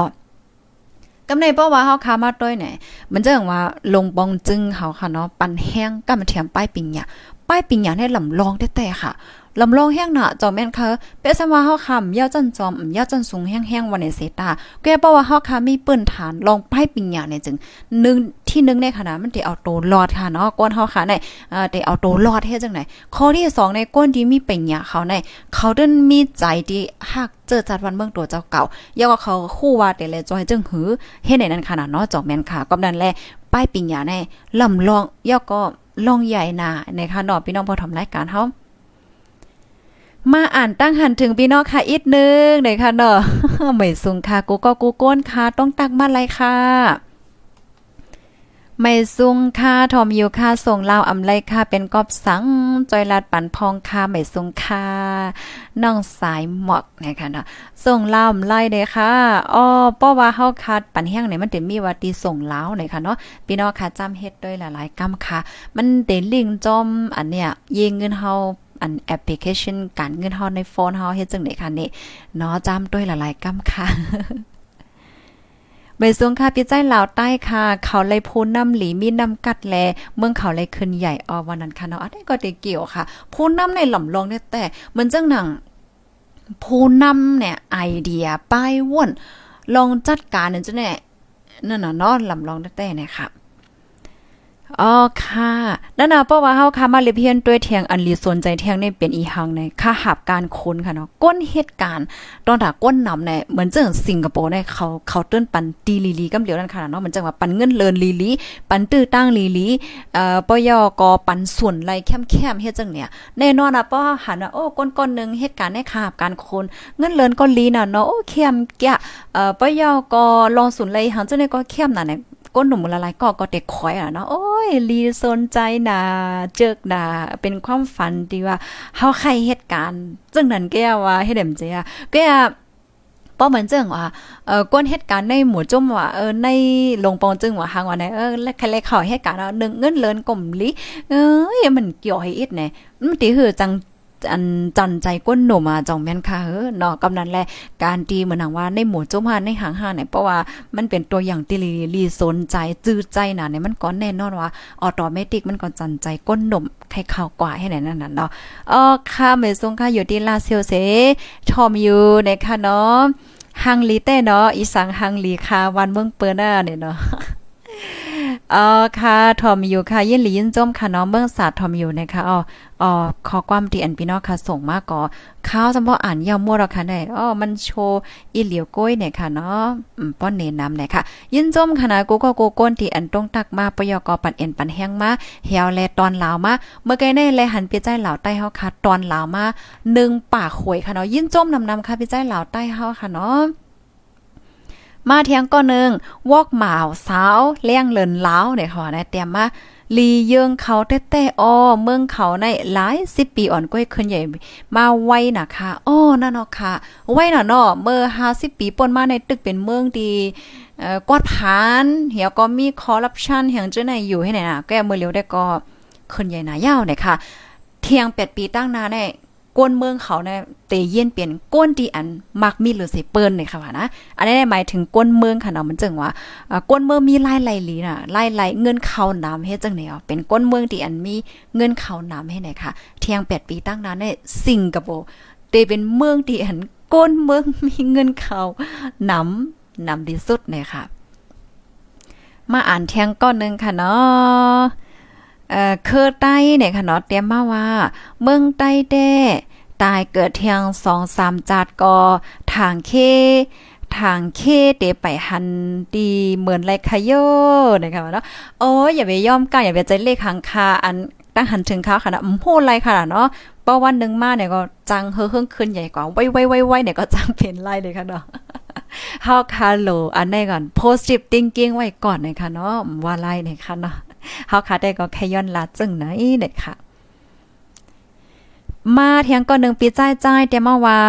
กำในเพราว่าเฮาคามาต้อยไหนมันจะว่าลงบองจึงเฮาค่ะเนาะปันแห้งก็มาเทียมป้ายปิงหยาป้ายปิงหยาในลำลองแต่ค่ะลำลองแห้งหนะจอมแม่นค่ะเปสมาเฮาคำยาจันจอมยาจันสูงแห้งๆวันในเซตาแกบอกว่าเฮาคามีปืนฐานลองป้ายปิงหยาเนี่ยจึงนึง ที่นึงในขณะมันได้เอาโตรอดค่ะเนาะก้นเฮาค่ะในเอ่อได้เอาโตรอดเฮ็ดจังไหนข้อที่2ในก้นที่มีเป็งเนี่ยเขาในเขาเดินมีใจที่ฮักเจอจัดวันเมืองตัวเจ้าเก่าย่าว่าเขาคู่ว่าแต่เลยจอยจึงหือเฮ็ดในนั้นขนาดเนาะจอมแม่นค่ะก็นั่นแหละป้ายปิงอย่าในลำลองย่อก็ลองใหญ่นาในค่ะเนาะพี่น้องพอทำรายการเฮามาอ่านตั้งหันถึงพี่น้องค่ะอีกนึงเลยค่ะเนาะไม่สูงค่ะกูก็กูก้นค่ะ ต้องตักมาเลยค่ะ ไม่ซุงค่าทอมยูค่าส่งลาวอำไลค่าเป็นกอบสังจอยลาดปันพองค่าไม่ซุงค่าน้องสายหมอกนะคะเนาะส่งลาวอำไลเด้ค่ะอ้อป้อว่าเฮาคัดปันแห้งเนี่ยมันจะมีว่าตีส่งลาวเนี่ยค่ะเนาะพี่น้องค่ะจำเฮ็ดด้วยหลายๆกำค่ะ มันเดลิงจอมอันเนี้ยยิงเงินเฮาอันแอปพลิเคชันการเงินเฮาในโฟนเฮาเฮ็ดจังได๋ค่ะนี่เนาะจำด้วยหลายๆกำค่ะ ใบซวงค่ะพี่ใจลาวใต้ค่ะ เขาเลยพูน้ำหลีมีน้ำกัดแล เมืองเขาเลยขึ้นใหญ่ออวันนั้นค่ะเนาะอันนี้ก็ได้เกี่ยวค่ะ พูน้ำในหล่อมลองเนี่ยแต่เหมือนจังหนังพูน้ำเนี่ยไอเดียป้ายว่นลองจัดการนั่นจ้ะเนี่ยนั่นน่ะเนาะลำลองแต่เนี่ยค่ะ อ๋อค่ะนั่นน่ะเพราะว่าเฮาค่ะมาเลเพียนด้วยเทียงอันลีสนใจเทียงนี่เป็นอีหังในค่าหับการค้นค่ะเนาะก้นเหตุการณ์ตอนถ้าก้นนำเนี่ยเหมือนจังสิงคโปร์เนี่ยเขาเขาเติ้นปันตีลีลีกำเหลียวนั่นค่ะเนาะเหมือนจังว่าปันเงินเลินลีลี ปันตื้อตั้งลีลีเอ่อปยกปันส่วนไรแคมๆเฮ็ดจังเนี่ยแน่นอนอะเพราะหันว่าโอ้ก้นก้นนึงเหตุการณ์ในค่าหับการค้นเงินเลินก็ลีน่ะเนาะโอ้เข้มแกะเอ่อปยกลองส่วนไรหันจังเนี่ยก็เข้มน่ะเนี่ย ก้นหนุ่มละลายก็ก็เด็กคอยอะเนาะโอ้ยลีสนใจนาเจิกนาเป็นความฝันที่ว่าเฮาใครเหตุการณ์จึงนั้นแกว่าเฮ็ดเดมเจียแกป้อเหมือนเจิงว่าเออก้นเหตุการณ์ในหมู่จุ่มว่าเออในลงปองจึงว่าหางว่าในเออและใครเลยเข้าเหตุการณ์เนึงเงินเลินกลมลิเอ้ยมันเกี่ยวให้อิดแน่มันติคือจัง จันใจก้นหนุ่มอะจองแม่นค่ะเออเนาะกำนันแหละการตีเหมือนว่าในหมู่จมหาในหางหาเนี่ยเพราะว่ามันเป็นตัวอย่างที่ลีลีสนใจจื้อใจน่ะเนี่ยมันก็แน่นอนว่าออโตเมติกมันก็จันใจก้นหนุ่มใครข้าวกว่าให้ไหนนั่นน่ะเนาะเออค่ะเมซงค่ะอยู่ที่ลาเซียวเซทอมอยู่ในค่ะเนาะฮังลีเต้เนาะอีสังฮังลีค่ะวันเมืองเปิ้นน่ะเนี่ยเนาะ อ๋อค่ะทอมอยู่ค่ะยินหลียินจมค่ะน้องเมืองศาสตร์ทอมอยู่นะคะอ๋ออ๋อขอความดีอันพี่น้องค่ะส่งมาก็ข้าวจำเพาะอ่านยาวมั่วราค่ะได้อ๋อมันโชว์อีเหลียวก้อยเนี่ยค่ะเนาะป้อนเนน้ำเนี่ยค่ะ ยินจมค่ะนะกูก็กูก้นที่อันตรงตักมาปยกปันเอ็นปันแห้งมาเหี่ยวแลตอนลาวมาเมื่อไกลในแลหันพี่ใจเหล่าใต้เฮาค่ะตอนลาวมา1ปากขวยค่ะเนาะยินจมนำๆค่ะพี่ใจเหล่าใต้เฮาค่ะเนาะ มาเทียงก็นึงวอกหมาวสาวเลี้ยงเลินล้าวเนี่ยค่ะนะเตรียมมาลีเยิงเขาแต้ๆอ้อเมืองเขาในหลายสิบปีอ่อนก้อยขึ้นใหญ่มาไว้นะคะอ้อนั่นเนาะค่ะ ไว้น่ะเนาะเมื่อ50ปีป่นมาในตึกเป็นเมืองดีเอ่อกวาดผานเหี่ยวก็มีคอร์รัปชันแห่งจังไหนอยู่ให้ไหนน่ะแก้มือเร็วได้ก็ขึ้นใหญ่หนายาวเนี่ยค่ะ เทียง8ปีตั้งนาใน ก้นเมืองเขาเนี่ยเตเย็นเปลี่ยนก้นที่อันมักมีหรือสิเปิ้นเลยค่ะนะอันนี้หมายถึงก้นเมืองค่ะเนาะมันจึงว่าก้นเมืองมีไล่ไหลลีน่ะไล่ไหลเงินเข้าน้ำเฮ็ดจังได๋อ๋อเป็นก้นเมืองที่อันมีเงินเข้าน้ำให้ไหนค่ะ เที่ยง8ปีตั้งนานในสิงคโปร์เตเป็นเมืองที่อันก้นเมืองมีเงินเข้าน้ำน้ำที่สุดเลยค่ะ มาอ่านเที่ยงก้อนนึงค่ะเนาะ เอ่อเคอใต้เนี่ยค่ะเนาะเตรียมมาว่า เมืองใต้แด้ตายเกิดเทียงสองสามจัดก็ทางเคทางเคเตไปหันดีเหมือนไรคโยนะคะเนาะโอ้ยอย่าไปย่อมกันอย่าไปใจเลขหังคาอันตั้งหันถึงเขาค่ะนะอืมพูดไรค่ะเนาะเพราะวันหนึ่งมาเนี่ยก็จังเฮือเฮิงขึ้นใหญ่กว่าไว้ไว้ไว้ไว้เนี่ยก็จังเป็นไรเลยค่ะเนาะเฮาคาโลอันนี้ก่อน positive thinking ไว้ก่อนนะคะเนาะว่าไล่นะคะเนาะ เฮาคาได้ก็แค่ย้อนลาจึงไหนเด็กค่ะ มาเทียงก็หนึ่งปีใจใจแต่มาว่า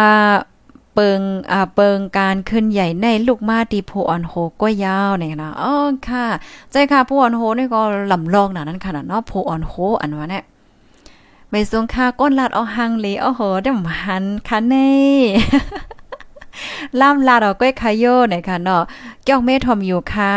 เปิงอ่าเปิงการขึ้นใหญ่ในลูกมาตีโพออนโฮก็ยาวเนี่ยนะอ๋อค่ะ ใจค่ะโพออนโฮนี่ก็ลำลองหนะนั่นค่ะเนาะโพออนโฮอันว่าเนี่ยไม่สงค่าก้นลาดเอาหังเลยโอ้โหเดี๋ยวหันค่ะเน่ล่ำลาดเอาก้อยคายโยเนี่ยค่ะเนาะเกี่ยวเมทอมอยู่ค่ะ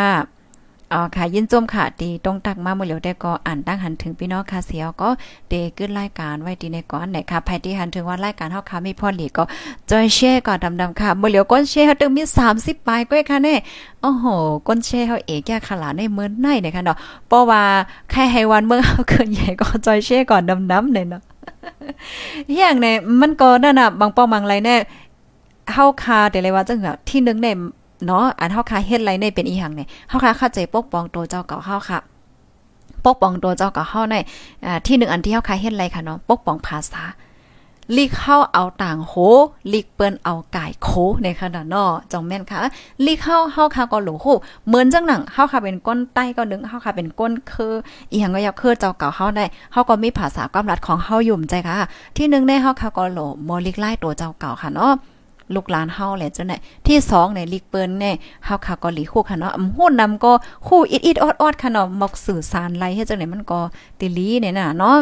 อ๋อค่ะยินจมค่ะดีตรงตักมาเมื่อเหลียวได้ก็อ่านตั้งหันถึงพี่น้องค่ะเสียวก็เดขึ้นรายการไว้ดีในก่อนไหนค่ะภายที่หันถึงว่ารายการเฮาค่ะมีพ่อหลีก็จอยแชร์ก่อนดำๆค่ะเมื่อเหลียวก้นแชร์ตึงมี 30ปลายก้อยค่ะเน่โอ้โหก้นแชร์เฮาเอกแก่ขลาในเมืองในเนี่ยค่ะเนาะเพราะว่าแค่ให้วันเมืองเฮาเกินใหญ่ก็จอยแชร์ก่อนดำๆเนี่ยเนาะอย่างเนี่ยมันก็นั่นน่ะบางป้อบางไรเนี่ยเฮาคาแต่เลยว่าจังแบบที่นึงเนี่ย เนาะอันเฮาคาเฮ็ดไรในเป็นอีหยังเนี่ยเฮาคาเข้าใจปกป้องตัวเจ้าเก่าเฮาค่ะปกป้องตัวเจ้าเก่าเฮาในอ่าที่หนึ่งอันที่เฮาคาเฮ็ดไรค่ะเนาะปกป้องภาษาลีกเข้าเอาต่างโหลีกเปิ้นเอาไก่โคในขนาดนาะจองแม่นค่ะลีกเข้าเฮาคาก็หลูโหเหมือนจังหนังเฮาคาเป็นก้นใต้ก็นึงเฮาคาเป็นก้นคืออีหยังก็อยากคือเจ้าเก่าเฮาได้เฮาก็มีภาษาความรัดของเฮาอยู่ใจค่ะ ที่1ในเฮาคาก็หลบ่ลีกไล่ตัวเจ้าเก่าค่ะเนาะ ลูกหลานเฮาแหละจังได๋ที่2เนี่ยลิกเปิ้นเนี่ยเฮาค่ะก็หลีคู่ค่ะเนาะอำฮู้นำก็คู่อิดๆออดๆค่ะเนาะมักสื่อสารไรเฮ็ดจังได๋มันก็ติลีเนี่ยน่ะเนาะ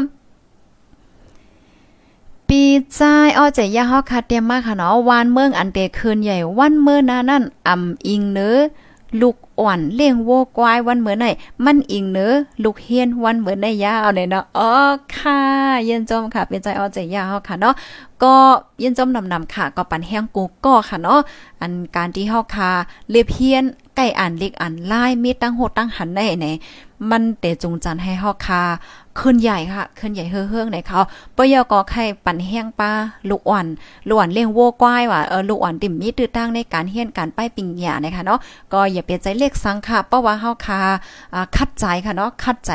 ปีใจอ้อใจยาเฮาค่ะเตรียมมาค่ะเนาะวานเมืองอันเตคืนใหญ่วันเมื่อนานั่นอำอิงเนอ ลูกอ่อนเลี้ยงโวกวายวันเหมือนไหนมันอิงเนอลูกเฮียนวันเหมือนในยาเอาเนี่ยเนาะอ๋อค่ะเย็นจมค่ะ เป็นใจเอาใจยาวค่ะเนาะก็เย็นจมนำนำค่ะ ก็ปันแห้งกูก็ค่ะเนาะอันการที่เฮาคาเลียเพียนใกล้อ่านเล็กอ่านลายมีตั้งโหดตั้งหันได้ไหน มันเตจงจันให้เฮาคาขึ้นใหญ่ค่ะขึ้นใหญ่เฮืองๆในเขาปยก็ไข่ปั่นแห้งปลาลูกอ่อนลูกอ่อนเลี้ยงวัวกวายว่าเออลูกอ่อนติ่มมีตื้อตั้งในการเฮียนการป้ายปิงหยานะคะเนาะก็อย่าเปลี่ยนใจเลขสังค่ะเพราะว่าเฮาคาคัดใจค่ะเนาะคัดใจ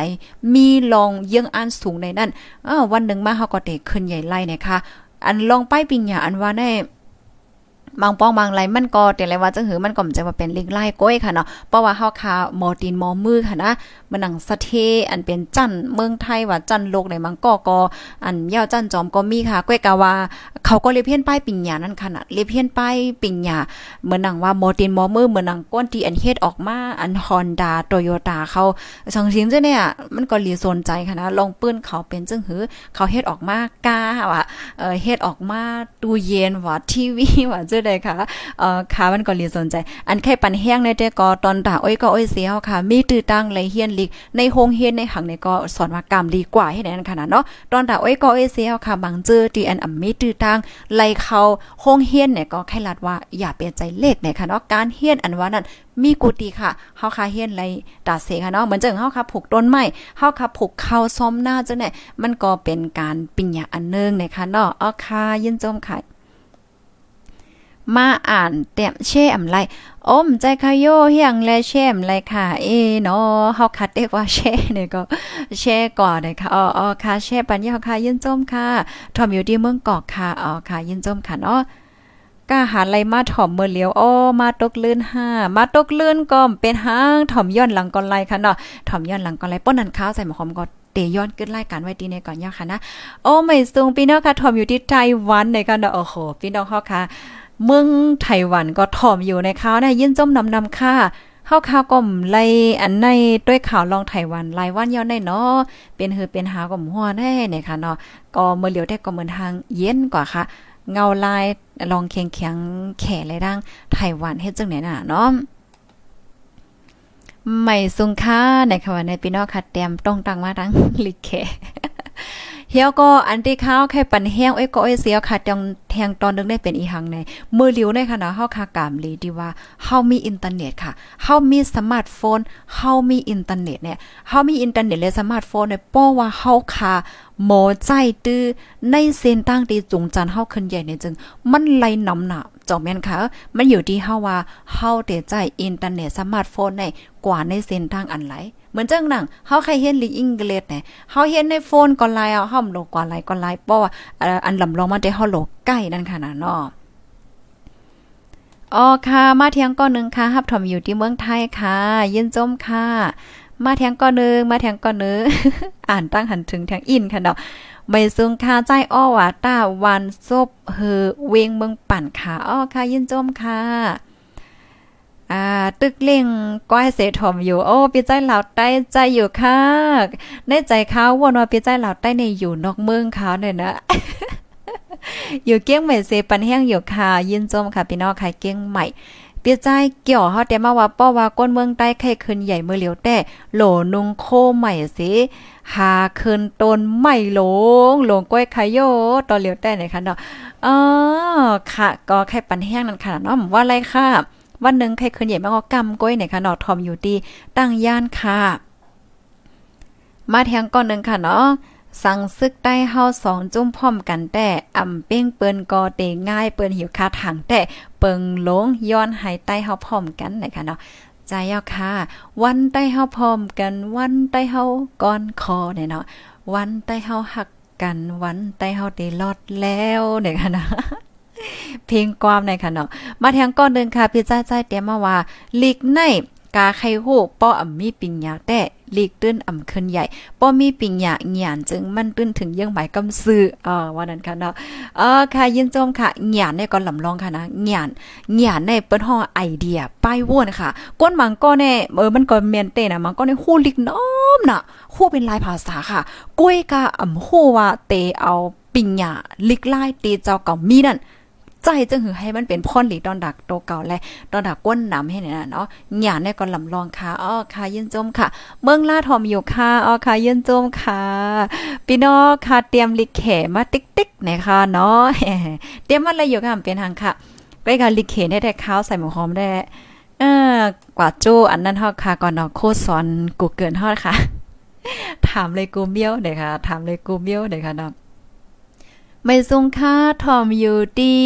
มีลองเยื่องอันสูงในนั้นเออวันหนึ่งมาเฮาก็เตขึ้นใหญ่ไล่นะคะอันลองป้ายปิงหยาอันว่าได้ บางป้องบางไรมันก็แต่ไรว่าจังหือมันก็มจะมาเป็นลิงไล่ก้อยค่ะเนาะเพราะว่าเฮาคาหมอตีนหมอมือค่ะนะมันหนังสะเทอันเป็นจันเมืองไทยว่าจันโลกในมังก็ก็อันเยาจันจอมก็มีค่ะก้อยกะว่าเขาก็เลยเพี้ยนป้ายปิงหยานั่นค่ะนะเลยเพี้ยนป้ายปิงหยาเหมือนหนังว่าหมอตีนหมอมือเหมือนหนังก้นที่อันเฮ็ดออกมาอัน Honda Toyota เขาสังสิงจ้เนี่ยมันก็ลีสนใจค่ะนะลองปื้นเขาเป็นจังหือเขาเฮ็ดออกมากาว่าเออเฮ็ดออกมาตู้เย็นว่าทีวีว่าจังได๋ค่ะเอ่อขามันก็เรียนสนใจ อันแค่ปันแห้งในแต่ก็ตอนตาอ้อยก็อ้อยเสียค่ะ มีตื้อตั้งเลเฮียนลิกในโฮงเฮียนในหังในก็สอนว่ากรรมดีกว่าให้นั้นขนาดเนาะตอนตาอ้อยก็อ้อยเสียค่ะบางเจอที่อันอำมีตื้อตั้งไล่เขาโฮงเฮียนเนี่ยก็แค่ลัดว่าอย่าเปลี่ยนใจเลขในค่ะเนาะการเฮียนอันว่านั้นมีกุฏิค่ะเฮาคาเฮียนไรตาเสค่ะเนาะเหมือนจังเฮาคาผูกต้นไม้เฮาคาผูกเข้าซ้อมหน้าจังได๋มันก็เป็นการปิญญาอันนึงนะคะเนาะเอค่ะยินจมค่ะ มาอ่านเต็มเช่อำไรอมใจคาโยเฮียงและเช่มไรค่ะ เอเนาะเฮาคัดเรียกว่าเช่เนี่ยก็เช่ก่อนนะคะอ๋อค่ะเช่ปัญญาค่ะยินจมค่ะทอมอยู่ที่เมืองกอกค่ะอ๋อค่ะยินจมค่ะเนาะกาหาไรมาถ่อมเมื่อเลี้ยวอ้อมาตกลื่นห้ามาตกลื่นก็เป็นห้างถ่อมย้อนหลังก่อนไรค่ะเนาะถ่อมย้อนหลังก่อนไรป้นนันข้าวใส่หมอหอมก็เตย้อนขึ้นรายการไว้ดีในก่อนย่อค่ะนะโอ้ไม่สูงพี่น้องค่ะถ่อมอยู่ที่ไต้หวันในกันเนาะโอ้โหพี่น้องเฮาค่ะ เมืองไต้หวันก็ถ่อมอยู่ในข่าวนะยินจมนำนำค่ะเฮาข่าวก็มไลอันในด้วยข่าวลองไต้หวันรายวันย้อนได้เนาะเป็นหือเป็นหาก็หัวแน่เนี่ยค่ะเนาะก็เมื่อเหลียวได้ก็เหมือนทางเย็นกว่าค่ะ เงาลายลองเคียงเคียงแข่เลยดังไต้หวันเฮ็ดจังไหนน่ะเนาะไม่สุงค่าในค่ะว่าในพี่น้องค่ะแต้มต้องตังมาดังลิแข เฮียก็อันที่ข้าวแค่ปันแห้งเอ้ก็เอ้เสียวค่ะจังแทงตอนนึงได้เป็นอีหังในมือเลียวในค่ะนะเฮาคากามลีดีว่าเฮามีอินเทอร์เน็ตค่ะเฮามีสมาร์ทโฟนเฮามีอินเทอร์เน็ตเนี่ยเฮามีอินเทอร์เน็ตและสมาร์ทโฟนเนี่ยป้อว่าเฮาคาหมอใจตื้อในเส้นตั้งที่จุงจันเฮาขึ้นใหญ่เนี่ยจึง มันไหลนำหนักจอมแม่นค่ะ มันอยู่ที่เฮาว่าเฮาเตใจอินเทอร์เน็ตสมาร์ทโฟนในกว่าในเส้นทางอันไหล มือนจังหนังเฮาใครเห็นลิอังกฤษเนี่ยเฮาเห็นในโฟนก็ไลน์เอาห้อมโลกว่าไลน์ก็ไลน์เพราะว่าอันลำลองมันได้เฮาโลกใกล้นั่นค่ะนะเนาะอ๋อค่ะ มาเที่ยงก้อนหนึ่งค่ะฮับถมอยู่ที่เมืองไทยค่ะ ยินจมค่ะ มาเที่ยงก้อนหนึ่งมาเที่ยงก้อนนึงอ่านตั้งหันถึงทางอินค่ะเนาะใบซึงค่ะใจอ้อว่าตาวันซบเฮอเวงเมืองปั่นค่ะอ้อค่ะ ยินจมค่ะ อ่าตึกเล่งก้อยเสถมอยู่ โอ้ปีใจเหล่าใต้ใจอยู่ค่ะในใจเขาวนว่าปีใจเหล่าใต้ในอยู่นอกเมืองเขาเนี่ยนะอยู่เกี้ยงใหม่เซปันแห้งอยู่ค่ะยินจมค่ะพี่น้องค่ะเกี้ยงใหม่เปียใจเกี่ยวเฮาแต่มาว่าป้อว่าก้นเมืองใต้ไข่ขึ้นใหญ่เมื่อเหลียวแต่โหลนุงโคใหม่สิหาขึ้นต้นใหม่หลงหลงก้อยไข่โยตอนเหลียวแต่ไหนคะเนาะอ๋อค่ะ ก็ไข่ปันแห้งนั่นค่ะเนาะว่าอะไรค่ะ วันหนึ่งไข่ขึ้นใหญ่มากก็กำก้อยไหนคะนาะทอมอยู่ดีตั้งย่านค่ะ มาแทงก่อนหนึ่งค่ะเนาะสั่งซึกได้เฮาสองจุ้มพร้อมกันแต่อ่ำเป้งเปิ้นกอเตง่ายเปิ้นหิวคาถังแต่เปิงหลงย้อนหายใต้เฮาพร้อมกันนะคะเนาะใจยาค่ะ วันใต้เฮาพร้อมกัน วันใต้เฮาก่อนคอเนี่ยเนาะวันใต้เฮาหักกันวันใต้เฮาได้รอดแล้วเนี่ยค่ะนะ เพลงความในค่ะเนาะมาแทงก่อนเดินค่ะพี่จ้าใจเตรียมมาว่าลิกในกาไข่ฮู้ป้ออ่ำมีปิงยาแต่ลีกตื้นอ่ำขึ้นใหญ่ป้อมีปิงยาหยานจึงมันตื้นถึงเยังหมายกำซื้ออ่าว่านั้นค่ะเนาะเออค่ะยินจมค่ะหยานเนี่ยก็ลำลองค่ะนะหยานหยานในเปิ้นห้อไอเดียป้ายว่นค่ะ ก้นมังก็แน่เออมันก็เมียนเต้นะมันก็ในฮู้ลิกน้อมน่ะฮู้เป็นลายภาษาค่ะกล้วยกาอ่ำฮู้ว่าเตเอาปิงยาลิกลายเตเจ้าเก่ามีนั่น ใจจึงหือให้มันเป็นพ่นหลีดอนดักโตเก่าและดอนดักก้นน้ำให้เนี่ยนะเนาะหยาเนี่ยก็ลำลองค่ะอ้อค่ะยินจมค่ะ เมืองลาทอมอยู่ค่ะอ้อค่ะยินจมค่ะพี่น้องค่ะเตรียมลิกเขมาติ๊กติ๊กนะคะเนาะเตรียมอะไรอยู่ค่ะเป็นทางค่ะใกล้กับลิกเขได้แต่ข้าวใส่หมูหอมได้เออกว่าจูอันนั้นเฮาค่ะก่อนเนาะโคสอนกูเกินฮอดค่ะ ถามเลยกูเมียวเด้ค่ะ ถามเลยกูเมียวเด้ค่ะเนาะ ไม่ทรงค่าทอมอยู่ดี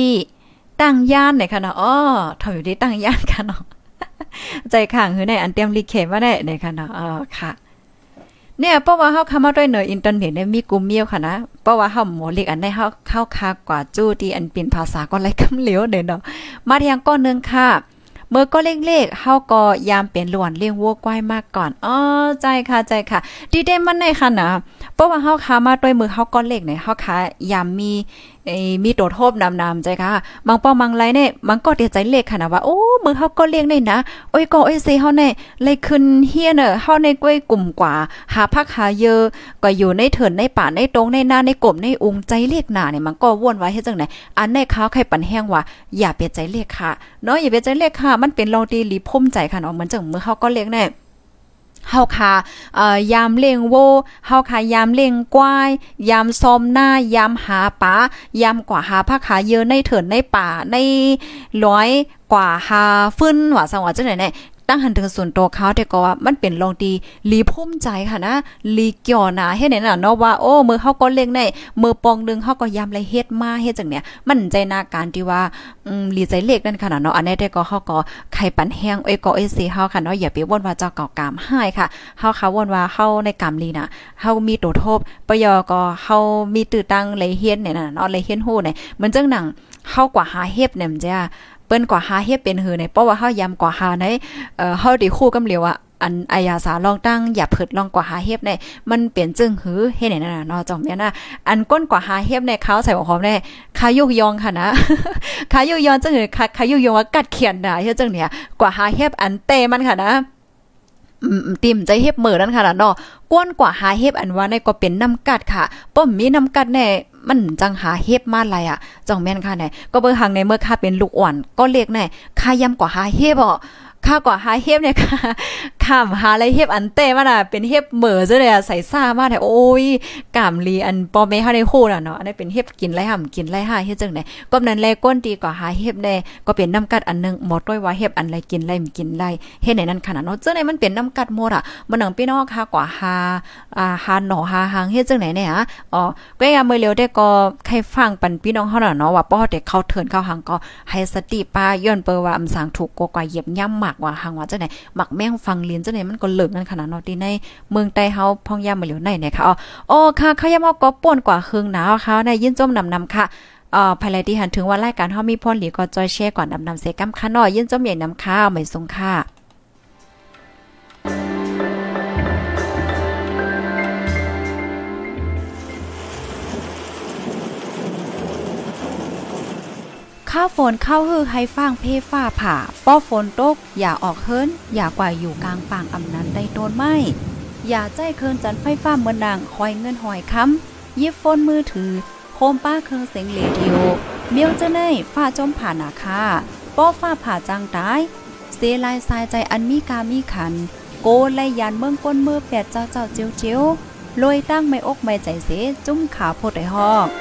ตั้งย่านไหนคะเนาะอ๋อทอมอยู่ดีตั้งย่านค่ะเนาะใจข้างคือในอันเตรียมรีเคมาได้ไหนคะเนาะอ๋อค่ะเนี่ยเพราะว่าเฮาเข้ามาด้วยเนออินเทอร์เน็ตเนี่ยมีกลุ่มเมียวค่ะนะเพราะว่าเฮาหมอเล็กอันได้เฮาเข้าคากว่าจู้ที่อันเป็นภาษาก็ไรคำเหลียวเด้เนาะมาเทียงก้อนนึงค่ะ เมื่อก็เล็กๆเฮาก็ยามเป็นหลวนเลี้ยงวัวก้อยมากก่อนอ๋อใจค่ะใจค่ะ ดีเด้มันในค่ะนะเพราะว่าเฮาค้ามาด้วยมือเฮาก้อนเล็กเนี่ยเฮาค้ายามมีมีโดดโทบนำๆใจค่ะบางป้อมังไรเนี่ยมันก็เดียใจเล็กค่ะนะว่าโอ้มือเฮาก็เลี้ยงได้นะโอ้ยก็โอ้ยเซเฮาเนี่ยเลยขึ้นเฮียเนอะเฮาในกล้วยกลุ่มกว่า หาพักหาเยอะก็อยู่ในเถินในป่าในตรงในนาในกลมในองค์ใจเล็กหนาเนี่ยมันก็ว่นไว้เฮ็ดจังไหนอันในเขาวไข่ปันแห้งว่าอย่าเปลี่ยนใจเล็กค่ะเนาะอย่าเปลี่ยนใจเล็กค่ะ มันเป็นโลดีลีพุ่มใจค่ะเนาะเหมือนจังมือเฮาก็เลี้ยงแน่ เฮาคาเอ่อยามเล่งโวเฮาคายามเล่งกวาย ยามซอมหน้ายามหาปายามกว่าหาผักขาเยอะในเถินในป่าในร้อยกว่าหาฟื้นว่าสังว่าจังไหนเนี่ยตั้งหันถึงส่วนตัวเขาแต่ก็ว่ามันเป็นลองดีลีพุ่มใจค่ะนะลีเกี่ยวนะเฮ็ดไหนน่ะเนาะว่าโอ้มือเขาก็เล่งได้มือปองนึงเขาก็ยำไรเฮ็ดมาเฮ็ดจังเนี่ยมันใจนาการที่ว่าอืมลีใจเล็กนั่นค่ะเนาะอันนี้แต่ก็เขาก็ไข่ปันแห้งเอ้ก็เอ้สิเฮาค่ะเนาะอย่าไปว่นว่าเจ้าเก่ากามให้ค่ะเฮาค่ะว่นว่าเฮาในกามลีน่ะเฮามีตัวทบปยอก็เฮามีตื้อตั้งเลยเฮียนเนี่ยน่ะเนาะเลยเฮียนฮู้เนี่ยเหมือนจังหนังเฮากว่าหาเฮ็บเนี่ยมันจะ ปิ้นกว่าหาเฮ็ดเป็นหือในเพราะว่าเฮายำกว่าหาในเอ่อเฮาได้คู่กำเหลียวอะอันอายาสาลองตั้งอย่าเผิดลองกว่าหาเฮ็บในมันเปลี่ยนจึงหือเฮ็ดไหนนั่นน่ะเนาะจอมแม่น่ะอันก้นกว่าหาเฮ็บในเขาใส่หัวหอมในขายุกยองค่ะนะขายุกยองจังหือขายุกยองว่ากัดเขียนน่ะเฮ็ดจังเนี่ยกว่าหาเฮ็บอันเตมันค่ะนะติ่มใจเฮ็บเหมือนั่นค่ะเนาะก้นกว่าหาเฮ็บอันว่าในก็เป็นน้ำกัดค่ะป้อมมีน้ำกัดแน่ มันจังหาเฮ็บมาไรอะจ่องแม่นค่ะไหนก็เบิ่งหังในเมื่อค่าเป็นลูกอ่อนก็เรียกหน่ค่าย่ำกว่าหาเฮ็บอะ ค่ากว่าหาเฮ็บเนี่ยค่ะข้ามหาอะไรเฮ็บอันเต้มาน่ะ เป็นเฮ็บเหม่อซะเลยอะใส่ซ่ามากแต่โอ้ยกามลีอันปอเมฮาได้โคน่ะเนาะอันนี้เป็นเฮ็บกินไรห่ำกินไรห่าเฮ็ดจังได๋ก็นั้นแลก้นดีกว่าหาเฮ็บแน่ก็เป็นน้ำกัดอันนึงหมดด้วยว่าเฮ็บอันไรกินไรมกินไรเฮ็ดในนั้นขนาดเนาะจังได๋มันเป็นน้ำกัดหมดอะมันหนังพี่น้องค่ะกว่าหาอ่าหาหนอหาหางเฮ็ดจังได๋เนี่ยฮะอ๋อก็ยามมื้อเร็วได้ก็ใครฟังปันพี่น้องเฮาน่ะเนาะว่าป้อแต่เข้าเถินเข้าหางก็ให้สติป้าย้อนเปว่าอำสางถูกกว่าเหยียบย่ำหมักว่าหางว่าจังไหนหมักแม่งฟังเลียนจังไหนมันก็เลิกนั่นขนาดเนาะที่ในเมืองใต้เฮาพ่องยามมาเหลียวในเนี่ยค่ะอ๋อค่ะขยามก็ป่นกว่าครึ่งหนาวค่ะในยินจมนำนำค่ะเอ่อภายในที่หันถึงว่ารายการเฮามีพรหลีก็จอยแชร์ก่อนนำนำเสกำค่ะน้อยยินจมใหญ่นำข้าวไม่สงค่ะ ข้าวฝนเข้าฮือให้ฟางเพฟ้าผ่า ป้อฝนตก อย่าออกเฮิรนอย่ากว่าอยู่กลางป่างอำนั้นได้โดนไหมอย่าใจเคินจันไฟฟ้าเมือนนางหอยเงินหอยค้ำยิบฟนมือถือ โคมป้าเครื่องเสียงเรดิโอ เมียวจะเน่ฟ้าจมผ่านาคาป้อฟ้าผ่าจางตายเสียลายสายใจอันมีกามีขัน โกแลยานเมืองก้นมือแปดเจ้าเจ้าเจียวเจียวลอยตั้งไม่อกไม่ใจเสจุ้มขาโพดไอฮอก